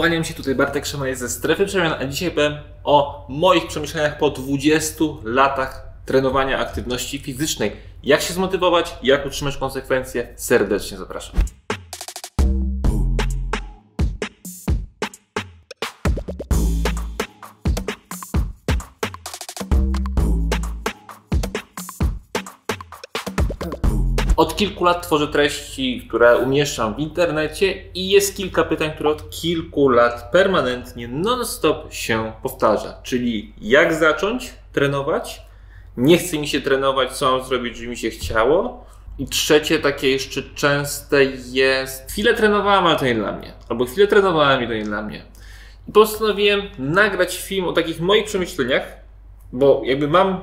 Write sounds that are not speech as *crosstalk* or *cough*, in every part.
Kłaniam się tutaj Bartek Szymaj ze Strefy Przemian, a dzisiaj powiem o moich przemyśleniach po 20 latach trenowania aktywności fizycznej. Jak się zmotywować, jak utrzymać konsekwencje, serdecznie zapraszam. Kilku lat tworzę treści, które umieszczam w internecie i jest kilka pytań, które od kilku lat permanentnie, non-stop się powtarza. Czyli jak zacząć trenować? Nie chce mi się trenować, co mam zrobić, żeby mi się chciało? I trzecie, takie jeszcze częste jest, chwilę trenowałem, ale to nie dla mnie. Albo chwilę trenowałem i to nie dla mnie. I postanowiłem nagrać film o takich moich przemyśleniach, bo jakby mam,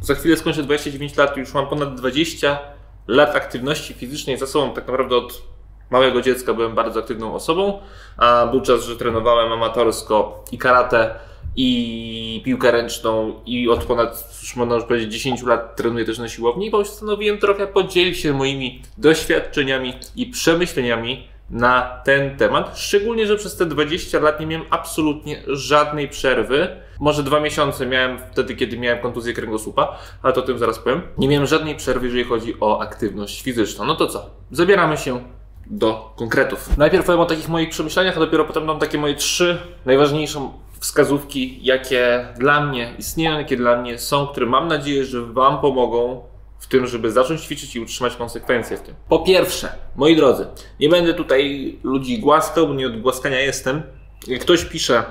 za chwilę skończę 29 lat, już mam ponad 20 lat aktywności fizycznej za sobą. Tak naprawdę od małego dziecka byłem bardzo aktywną osobą, a był czas, że trenowałem amatorsko i karate, i piłkę ręczną i od ponad, już można już powiedzieć, 10 lat trenuję też na siłowni i postanowiłem trochę podzielić się moimi doświadczeniami i przemyśleniami na ten temat. Szczególnie, że przez te 20 lat nie miałem absolutnie żadnej przerwy. Może dwa miesiące miałem wtedy, kiedy miałem kontuzję kręgosłupa, ale to o tym zaraz powiem. Nie miałem żadnej przerwy, jeżeli chodzi o aktywność fizyczną. No to co? Zabieramy się do konkretów. Najpierw powiem o takich moich przemyśleniach, a dopiero potem dam takie moje trzy najważniejsze wskazówki, jakie dla mnie istnieją, jakie dla mnie są, które mam nadzieję, że Wam pomogą w tym, żeby zacząć ćwiczyć i utrzymać konsekwencje w tym. Po pierwsze, moi drodzy, nie będę tutaj ludzi głaskał, bo nie od głaskania jestem. Jak ktoś pisze,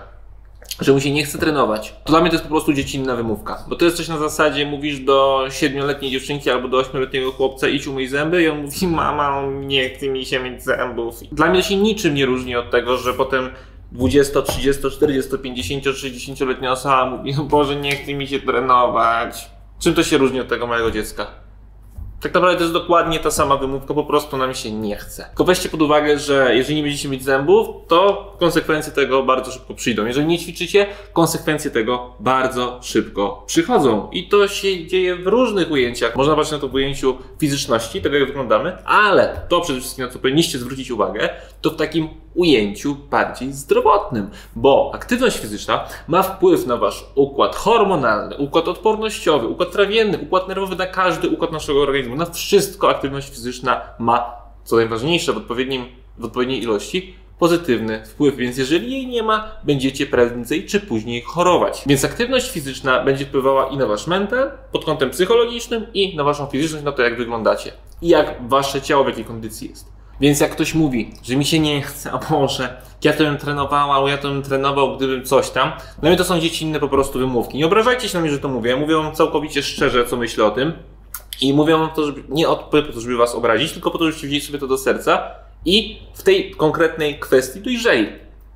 że mu się nie chce trenować, to dla mnie to jest po prostu dziecinna wymówka. Bo to jest coś na zasadzie, mówisz do siedmioletniej dziewczynki albo do ośmioletniego chłopca idź umyj zęby i on mówi *laughs* mama, nie chce mi się mieć zębów. Dla mnie to się niczym nie różni od tego, że potem 20, 30, 40, 50, 60-letnia osoba mówi, *laughs* Boże, nie chce mi się trenować. Czym to się różni od tego małego dziecka? Tak naprawdę to jest dokładnie ta sama wymówka, po prostu nam się nie chce. Tylko weźcie pod uwagę, że jeżeli nie będziecie mieć zębów, to konsekwencje tego bardzo szybko przyjdą. Jeżeli nie ćwiczycie, konsekwencje tego bardzo szybko przychodzą. I to się dzieje w różnych ujęciach. Można patrzeć na to w ujęciu fizyczności, tego jak wyglądamy, ale to przede wszystkim, na co powinniście zwrócić uwagę, to w takim ujęciu bardziej zdrowotnym, bo aktywność fizyczna ma wpływ na wasz układ hormonalny, układ odpornościowy, układ trawienny, układ nerwowy, na każdy układ naszego organizmu. Na wszystko aktywność fizyczna ma, co najważniejsze, w, odpowiednim, w odpowiedniej ilości pozytywny wpływ, więc jeżeli jej nie ma, będziecie prędzej czy później chorować. Więc aktywność fizyczna będzie wpływała i na wasz mental pod kątem psychologicznym i na waszą fizyczność, na to jak wyglądacie i jak wasze ciało w jakiej kondycji jest. Więc jak ktoś mówi, że mi się nie chce, *laughs* a Boże, ja to bym trenowała, albo ja to bym trenował, gdybym coś tam. No i to są dziecinne po prostu wymówki. Nie obrażajcie się na mnie, że to mówię. Mówię wam całkowicie szczerze, co myślę o tym. I mówię wam to, żeby, nie od, po to, żeby was obrazić, tylko po to, żebyście wzięli sobie to do serca i w tej konkretnej kwestii dojrzeli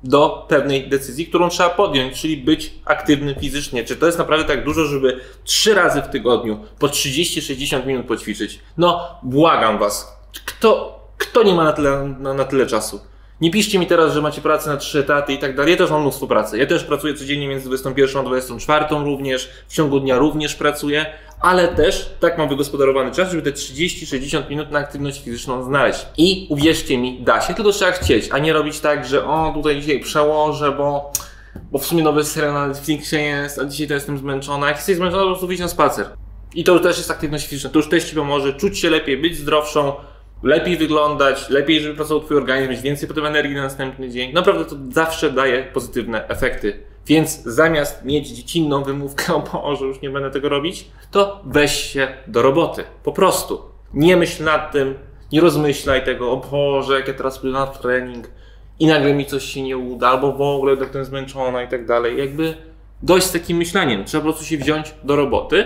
do pewnej decyzji, którą trzeba podjąć, czyli być aktywnym fizycznie. Czy to jest naprawdę tak dużo, żeby trzy razy w tygodniu po 30-60 minut poćwiczyć? No, błagam was. Kto, kto nie ma na tyle, na, na tyle czasu? Nie piszcie mi teraz, że macie pracę na trzy etaty i tak dalej. Ja też mam mnóstwo pracy. Ja też pracuję codziennie między 21 a 24 również. W ciągu dnia również pracuję, ale też tak mam wygospodarowany czas, żeby te 30-60 minut na aktywność fizyczną znaleźć. I uwierzcie mi, da się, tylko trzeba chcieć, a nie robić tak, że o, tutaj dzisiaj przełożę, bo, bo w sumie nowy serial na Netflixie jest, a dzisiaj to jestem zmęczona. Jak jesteś zmęczona, po prostu wyjść na spacer. I to już też jest aktywność fizyczna. To już też Ci pomoże czuć się lepiej, być zdrowszą, lepiej wyglądać, lepiej, żeby pracował Twój organizm, mieć więcej potem energii na następny dzień. Naprawdę to zawsze daje pozytywne efekty. Więc zamiast mieć dziecinną wymówkę, *laughs* o Boże, już nie będę tego robić, to weź się do roboty. Po prostu. Nie myśl nad tym, nie rozmyślaj tego, o Boże, jak ja teraz pójdę na trening i nagle mi coś się nie uda, albo w ogóle jestem zmęczona i tak dalej. Jakby dość z takim myśleniem. Trzeba po prostu się wziąć do roboty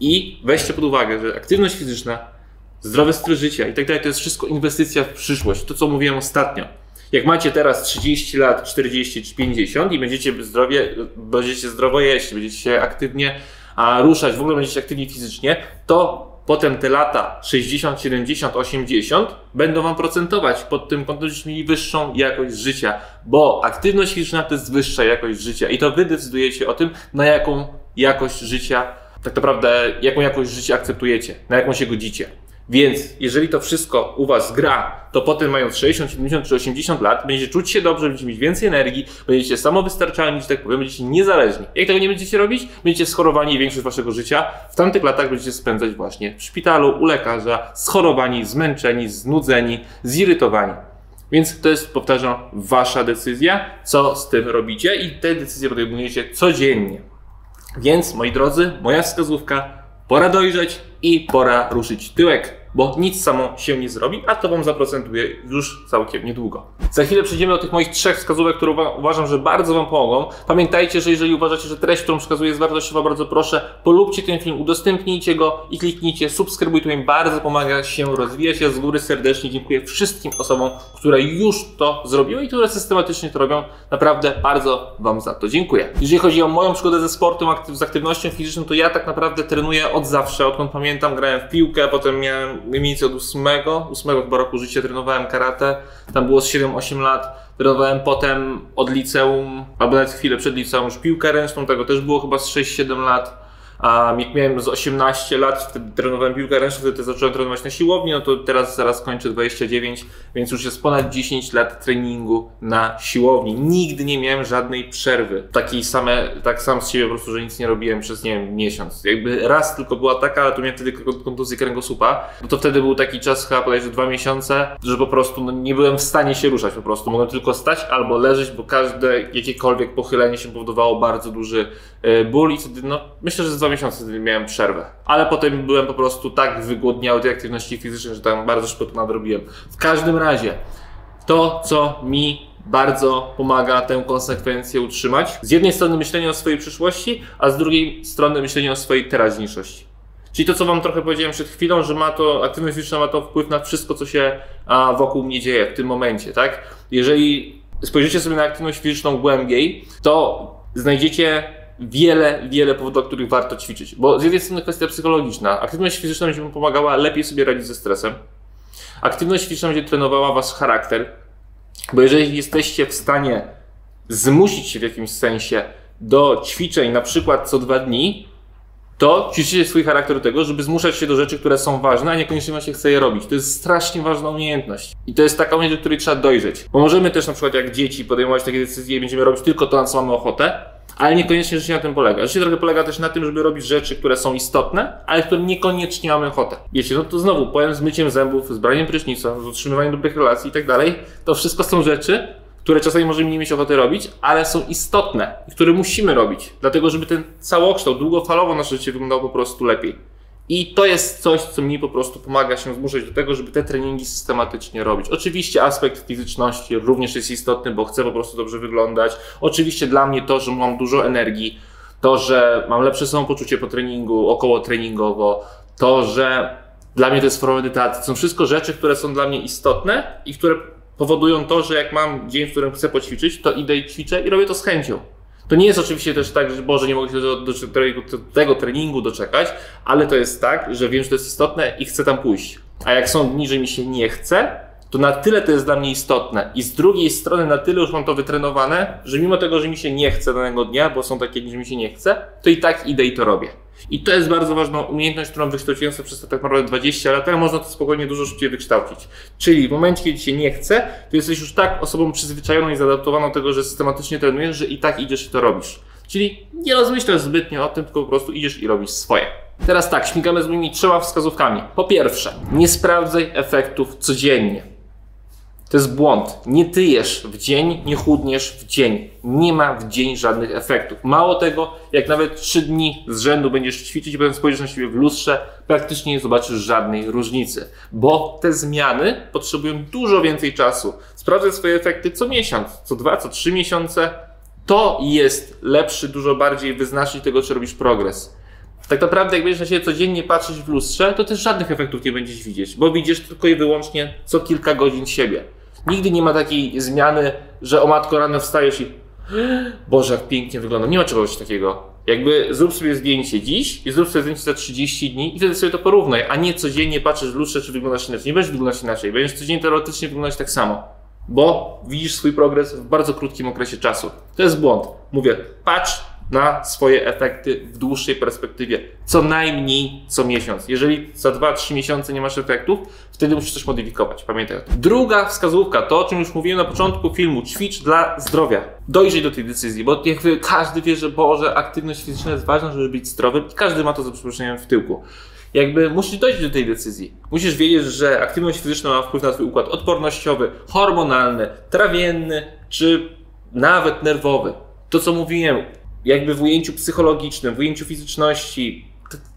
i weźcie pod uwagę, że aktywność fizyczna zdrowy styl życia i tak dalej, to jest wszystko inwestycja w przyszłość. To, co mówiłem ostatnio. Jak macie teraz 30 lat, 40 czy 50 i będziecie zdrowie, będziecie zdrowo jeść, będziecie się aktywnie a, ruszać, w ogóle będziecie aktywni fizycznie, to potem te lata 60, 70, 80 będą wam procentować pod tym kątem, żebyście mieli wyższą jakość życia, bo aktywność fizyczna to jest wyższa jakość życia i to wy decydujecie o tym, na jaką jakość życia, tak naprawdę, jaką jakość życia akceptujecie, na jaką się godzicie. Więc jeżeli to wszystko u Was gra, to potem mając 60, 70 czy 80 lat, będziecie czuć się dobrze, będziecie mieć więcej energii, będziecie samowystarczalni, że tak powiem, będziecie niezależni. Jak tego nie będziecie robić, będziecie schorowani i większość Waszego życia w tamtych latach będziecie spędzać właśnie w szpitalu, u lekarza, schorowani, zmęczeni, znudzeni, zirytowani. Więc to jest, powtarzam, Wasza decyzja, co z tym robicie i te decyzje podejmujecie codziennie. Więc, moi drodzy, moja wskazówka, pora dojrzeć i pora ruszyć tyłek bo nic samo się nie zrobi, a to Wam zaprocentuje już całkiem niedługo. Za chwilę przejdziemy do tych moich trzech wskazówek, które uważam, że bardzo Wam pomogą. Pamiętajcie, że jeżeli uważacie, że treść, którą przekazuję jest wartościowa, bardzo proszę, polubcie ten film, udostępnijcie go i kliknijcie subskrybuj, to mi bardzo pomaga się rozwijać. Ja z góry serdecznie dziękuję wszystkim osobom, które już to zrobiły i które systematycznie to robią. Naprawdę bardzo Wam za to dziękuję. Jeżeli chodzi o moją przygodę ze sportem, z aktywnością fizyczną, to ja tak naprawdę trenuję od zawsze, odkąd pamiętam, grałem w piłkę, potem miałem mniej więcej od 8, 8 chyba roku życia trenowałem karate. Tam było z 7-8 lat. Trenowałem potem od liceum, albo nawet chwilę przed liceum już piłkę ręczną, tego też było chyba z 6-7 lat. A jak miałem z 18 lat, wtedy trenowałem piłkę ręczną, wtedy zacząłem trenować na siłowni, no to teraz zaraz kończę 29, więc już jest ponad 10 lat treningu na siłowni. Nigdy nie miałem żadnej przerwy. Takiej same, tak sam z siebie po prostu, że nic nie robiłem przez, nie wiem, miesiąc. Jakby raz tylko była taka, ale to miałem wtedy kontuzję kręgosłupa, no to wtedy był taki czas chyba bodajże dwa miesiące, że po prostu no, nie byłem w stanie się ruszać po prostu. Mogłem tylko stać albo leżeć, bo każde jakiekolwiek pochylenie się powodowało bardzo duży e, ból i wtedy, no myślę, że z dwa miesiące miałem przerwę. Ale potem byłem po prostu tak wygłodniały tej aktywności fizycznej, że tam bardzo szybko to nadrobiłem. W każdym razie, to co mi bardzo pomaga tę konsekwencję utrzymać. Z jednej strony myślenie o swojej przyszłości, a z drugiej strony myślenie o swojej teraźniejszości. Czyli to, co Wam trochę powiedziałem przed chwilą, że ma to, aktywność fizyczna ma to wpływ na wszystko, co się wokół mnie dzieje w tym momencie, tak? Jeżeli spojrzycie sobie na aktywność fizyczną głębiej, to znajdziecie wiele, wiele powodów, dla których warto ćwiczyć. Bo z jednej strony kwestia psychologiczna. Aktywność fizyczna będzie Wam pomagała lepiej sobie radzić ze stresem. Aktywność fizyczna będzie trenowała Wasz charakter. Bo jeżeli jesteście w stanie zmusić się w jakimś sensie do ćwiczeń, na przykład co dwa dni, to ćwiczycie swój charakter do tego, żeby zmuszać się do rzeczy, które są ważne, a niekoniecznie się chce je robić. To jest strasznie ważna umiejętność. I to jest taka umiejętność, do której trzeba dojrzeć. Bo możemy też na przykład jak dzieci podejmować takie decyzje będziemy robić tylko to, na co mamy ochotę, ale niekoniecznie życie na tym polega. Życie trochę polega też na tym, żeby robić rzeczy, które są istotne, ale które niekoniecznie mamy ochotę. Wiecie, no to znowu, powiem z myciem zębów, z braniem prysznica, z utrzymywaniem dobrych relacji i tak dalej, to wszystko są rzeczy, które czasami możemy nie mieć ochoty robić, ale są istotne i które musimy robić, dlatego żeby ten całokształt długofalowo nasze życie wyglądało po prostu lepiej. I to jest coś, co mi po prostu pomaga się zmuszać do tego, żeby te treningi systematycznie robić. Oczywiście aspekt fizyczności również jest istotny, bo chcę po prostu dobrze wyglądać. Oczywiście dla mnie to, że mam dużo energii, to, że mam lepsze samopoczucie po treningu, około treningowo, to, że dla mnie to jest forma medytacji. To są wszystko rzeczy, które są dla mnie istotne i które powodują to, że jak mam dzień, w którym chcę poćwiczyć, to idę i ćwiczę i robię to z chęcią. To nie jest oczywiście też tak, że Boże, nie mogę się do, do, do, tego treningu doczekać, ale to jest tak, że wiem, że to jest istotne i chcę tam pójść. A jak są dni, że mi się nie chce, to na tyle to jest dla mnie istotne. I z drugiej strony na tyle już mam to wytrenowane, że mimo tego, że mi się nie chce danego dnia, bo są takie dni, że mi się nie chce, to i tak idę i to robię. I to jest bardzo ważna umiejętność, którą wykształciłem sobie przez tak naprawdę 20 lat, ale można to spokojnie dużo szybciej wykształcić. Czyli w momencie, kiedy się nie chce, to jesteś już tak osobą przyzwyczajoną i zaadaptowaną do tego, że systematycznie trenujesz, że i tak idziesz i to robisz. Czyli nie rozmyślasz zbytnio o tym, tylko po prostu idziesz i robisz swoje. Teraz tak, śmigamy z moimi trzema wskazówkami. Po pierwsze, nie sprawdzaj efektów codziennie. To jest błąd. Nie tyjesz w dzień, nie chudniesz w dzień. Nie ma w dzień żadnych efektów. Mało tego, jak nawet trzy dni z rzędu będziesz ćwiczyć i potem spojrzysz na siebie w lustrze, praktycznie nie zobaczysz żadnej różnicy. Bo te zmiany potrzebują dużo więcej czasu. Sprawdzaj swoje efekty co miesiąc, co dwa, co trzy miesiące. To jest lepszy, dużo bardziej wyznacznik tego, czy robisz progres. Tak naprawdę, jak będziesz na siebie codziennie patrzeć w lustrze, to też żadnych efektów nie będziesz widzieć, bo widzisz tylko i wyłącznie co kilka godzin siebie. Nigdy nie ma takiej zmiany, że o matko rano wstajesz i Boże, jak pięknie wygląda. Nie ma czegoś takiego. Jakby zrób sobie zdjęcie dziś i zrób sobie zdjęcie za 30 dni i wtedy sobie to porównaj, a nie codziennie patrzysz w lustrze, czy wyglądasz inaczej. Nie będziesz wyglądać inaczej, będziesz codziennie teoretycznie wyglądać tak samo, bo widzisz swój progres w bardzo krótkim okresie czasu. To jest błąd. Mówię, patrz na swoje efekty w dłuższej perspektywie. Co najmniej co miesiąc. Jeżeli za 2-3 miesiące nie masz efektów, wtedy musisz coś modyfikować. Pamiętaj o tym. Druga wskazówka, to o czym już mówiłem na początku filmu, ćwicz dla zdrowia. Dojrzyj do tej decyzji, bo jakby każdy wie, że Boże, aktywność fizyczna jest ważna, żeby być zdrowym i każdy ma to za przeproszeniem w tyłku jakby musisz dojść do tej decyzji. Musisz wiedzieć, że aktywność fizyczna ma wpływ na twój układ odpornościowy, hormonalny, trawienny czy nawet nerwowy. To co mówiłem, jakby w ujęciu psychologicznym, w ujęciu fizyczności,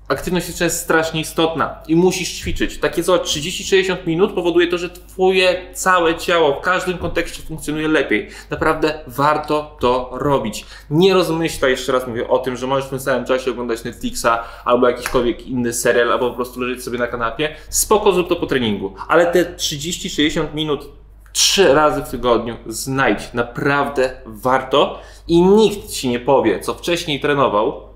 aktywność fizyczna jest strasznie istotna i musisz ćwiczyć. Takie co 30-60 minut powoduje to, że twoje całe ciało w każdym kontekście funkcjonuje lepiej. Naprawdę warto to robić. Nie rozmyślaj, jeszcze raz mówię o tym, że możesz w tym samym czasie oglądać Netflixa albo jakikolwiek inny serial, albo po prostu leżeć sobie na kanapie. Spoko, zrób to po treningu. Ale te 30-60 minut trzy razy w tygodniu znajdź. Naprawdę warto i nikt ci nie powie, co wcześniej trenował,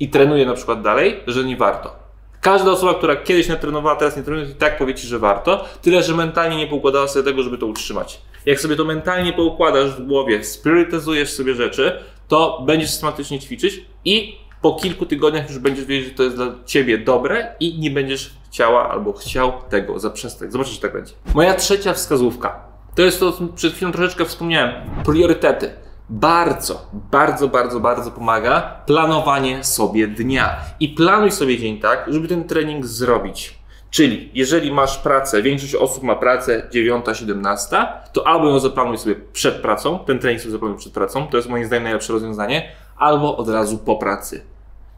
i trenuje na przykład dalej, że nie warto. Każda osoba, która kiedyś nie trenowała, teraz nie trenuje, i tak powie ci, że warto, tyle że mentalnie nie poukładała sobie tego, żeby to utrzymać. Jak sobie to mentalnie poukładasz w głowie, spriorytetyzujesz sobie rzeczy, to będziesz systematycznie ćwiczyć i po kilku tygodniach już będziesz wiedzieć, że to jest dla ciebie dobre i nie będziesz chciała albo chciał tego zaprzestać. Zobaczysz, że tak będzie. Moja trzecia wskazówka to jest to, co przed chwilą troszeczkę wspomniałem. Priorytety bardzo, bardzo, bardzo, bardzo pomaga planowanie sobie dnia. I planuj sobie dzień tak, żeby ten trening zrobić. Czyli jeżeli masz pracę, większość osób ma pracę 9-17, to albo ją zaplanuj sobie przed pracą, ten trening sobie zaplanuj przed pracą, to jest moim zdaniem najlepsze rozwiązanie, albo od razu po pracy.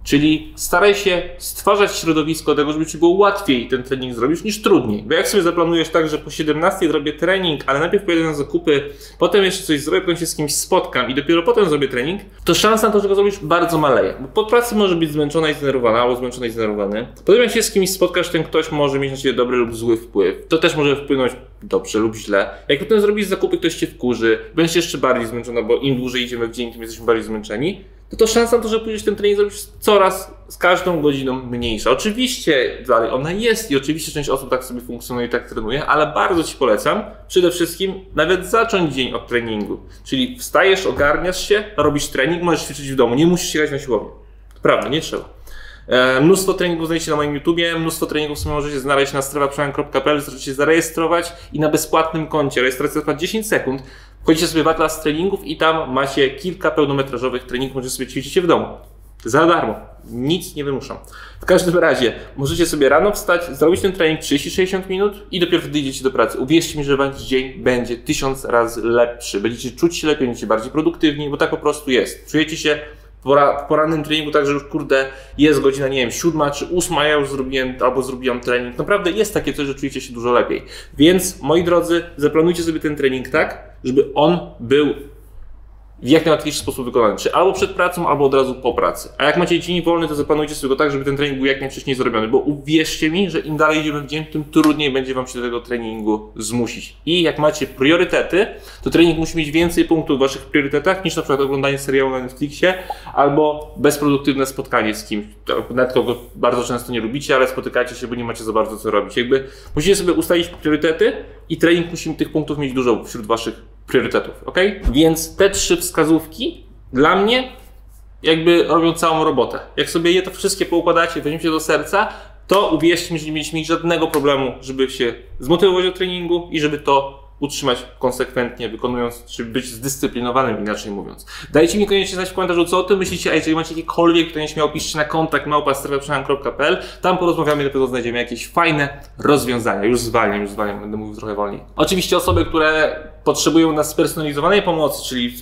Czyli staraj się stwarzać środowisko tego, żeby ci było łatwiej ten trening zrobić niż trudniej. Bo jak sobie zaplanujesz tak, że po 17 zrobię trening, ale najpierw pojedę na zakupy, potem jeszcze coś zrobię, potem się z kimś spotkam i dopiero potem zrobię trening, to szansa na to, że go zrobisz bardzo maleje. Bo po pracy może być zmęczona i zdenerwowana, albo zmęczona i zdenerwowany. Potem jak się z kimś spotkasz, ten ktoś może mieć na ciebie dobry lub zły wpływ. To też może wpłynąć dobrze lub źle. Jak potem zrobisz zakupy, ktoś cię wkurzy, będziesz jeszcze bardziej zmęczona, bo im dłużej idziemy w dzień, tym jesteśmy bardziej zmęczeni no to szansa na to, że pójdziesz ten trening zrobić coraz z każdą godziną mniejsza. Oczywiście dalej ona jest i oczywiście część osób tak sobie funkcjonuje i tak trenuje, ale bardzo Ci polecam przede wszystkim nawet zacząć dzień od treningu. Czyli wstajesz, ogarniasz się, robisz trening, możesz ćwiczyć w domu, nie musisz jechać na siłownię. Prawda, nie trzeba. E, mnóstwo treningów znajdziecie na moim YouTubie, mnóstwo treningów sobie możecie znaleźć na strefaprzemian.pl, możecie się zarejestrować i na bezpłatnym koncie. Rejestracja trwa 10 sekund. Wchodzicie sobie w atlas treningów i tam macie kilka pełnometrażowych treningów, możecie sobie ćwiczyć w domu. Za darmo. Nic nie wymuszam. W każdym razie, możecie sobie rano wstać, zrobić ten trening 30-60 minut i dopiero wtedy idziecie do pracy. Uwierzcie mi, że wasz dzień będzie tysiąc razy lepszy. Będziecie czuć się lepiej, będziecie bardziej produktywni, bo tak po prostu jest. Czujecie się w porannym treningu tak, że już kurde jest godzina, nie wiem, siódma czy ósma, ja już zrobiłem albo zrobiłam trening. Naprawdę jest takie coś, że czujecie się dużo lepiej. Więc moi drodzy, zaplanujcie sobie ten trening tak, żeby on był w jak najłatwiejszy sposób wykonany. Czy albo przed pracą, albo od razu po pracy. A jak macie dzień wolny, to zaplanujcie sobie go tak, żeby ten trening był jak najwcześniej zrobiony. Bo uwierzcie mi, że im dalej idziemy w dzień, tym trudniej będzie Wam się do tego treningu zmusić. I jak macie priorytety, to trening musi mieć więcej punktów w Waszych priorytetach niż na przykład oglądanie serialu na Netflixie albo bezproduktywne spotkanie z kimś. Nawet kogo bardzo często nie lubicie, ale spotykacie się, bo nie macie za bardzo co robić. Jakby musicie sobie ustalić priorytety i trening musi tych punktów mieć dużo wśród Waszych priorytetów, ok? Więc te trzy wskazówki dla mnie jakby robią całą robotę. Jak sobie je to wszystkie poukładacie, weźmiecie do serca, to uwierzcie mi, że nie mieliście mieć żadnego problemu, żeby się zmotywować do treningu i żeby to utrzymać konsekwentnie, wykonując, czy być zdyscyplinowanym, inaczej mówiąc. Dajcie mi koniecznie znać w komentarzu, co o tym myślicie, a jeżeli macie jakiekolwiek pytania, śmiało piszcie na kontakt małpa.pl, tam porozmawiamy na pewno znajdziemy jakieś fajne rozwiązania. Już zwalniam, już zwalniam, będę mówił trochę wolniej. Oczywiście osoby, które potrzebują nas spersonalizowanej pomocy, czyli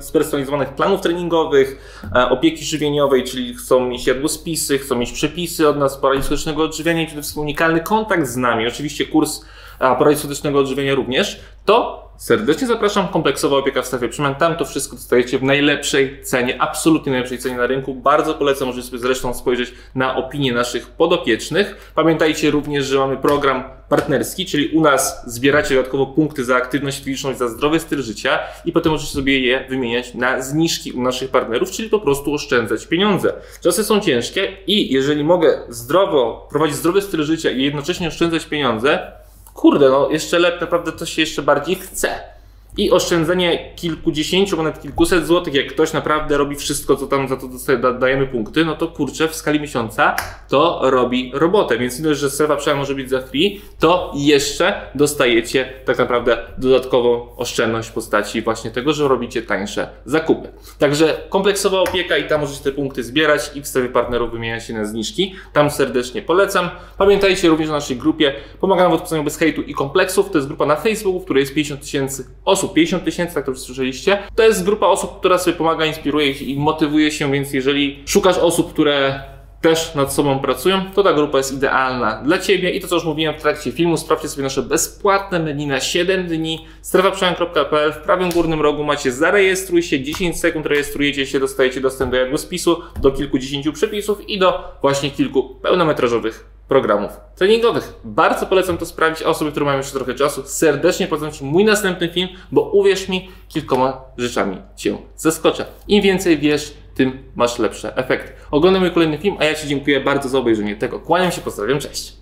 spersonalizowanych planów treningowych, e, opieki żywieniowej, czyli chcą mieć jadłospisy, chcą mieć przepisy od nas paralicznego odżywiania i przede wszystkim unikalny kontakt z nami, oczywiście kurs aparatu słonecznego odżywienia również, to serdecznie zapraszam. Kompleksowa opieka w strefie przemian. Tam to wszystko dostajecie w najlepszej cenie, absolutnie najlepszej cenie na rynku. Bardzo polecam, możecie sobie zresztą spojrzeć na opinie naszych podopiecznych. Pamiętajcie również, że mamy program partnerski, czyli u nas zbieracie dodatkowo punkty za aktywność fizyczną i za zdrowy styl życia i potem możecie sobie je wymieniać na zniżki u naszych partnerów, czyli po prostu oszczędzać pieniądze. Czasy są ciężkie i jeżeli mogę zdrowo prowadzić zdrowy styl życia i jednocześnie oszczędzać pieniądze, kurde, no jeszcze lepiej, naprawdę to się jeszcze bardziej chce. I oszczędzenie kilkudziesięciu, nawet kilkuset złotych, jak ktoś naprawdę robi wszystko, co tam za to dostaje, da, dajemy punkty, no to kurczę, w skali miesiąca to robi robotę. Więc nie dość, że strefa przełom może być za free, to jeszcze dostajecie tak naprawdę dodatkową oszczędność w postaci właśnie tego, że robicie tańsze zakupy. Także kompleksowa opieka i tam możecie te punkty zbierać i w strefie partnerów wymieniać się na zniżki. Tam serdecznie polecam. Pamiętajcie również o naszej grupie Pomagam w odpuszczaniu bez hejtu i kompleksów. To jest grupa na Facebooku, w której jest 50 tysięcy osób. 50 tysięcy, tak to już słyszeliście. To jest grupa osób, która sobie pomaga, inspiruje i motywuje się, więc jeżeli szukasz osób, które też nad sobą pracują, to ta grupa jest idealna dla Ciebie. I to, co już mówiłem w trakcie filmu, sprawdźcie sobie nasze bezpłatne menu na 7 dni. strefaprzemian.pl w prawym górnym rogu macie zarejestruj się, 10 sekund rejestrujecie się, dostajecie dostęp do jadłospisu, do kilkudziesięciu przepisów i do właśnie kilku pełnometrażowych programów treningowych. Bardzo polecam to sprawdzić, osoby, które mają jeszcze trochę czasu, serdecznie polecam Ci mój następny film, bo uwierz mi, kilkoma rzeczami Cię zaskoczę. Im więcej wiesz, tym masz lepsze efekty. Oglądaj mój kolejny film, a ja Ci dziękuję bardzo za obejrzenie tego. Kłaniam się, pozdrawiam, cześć!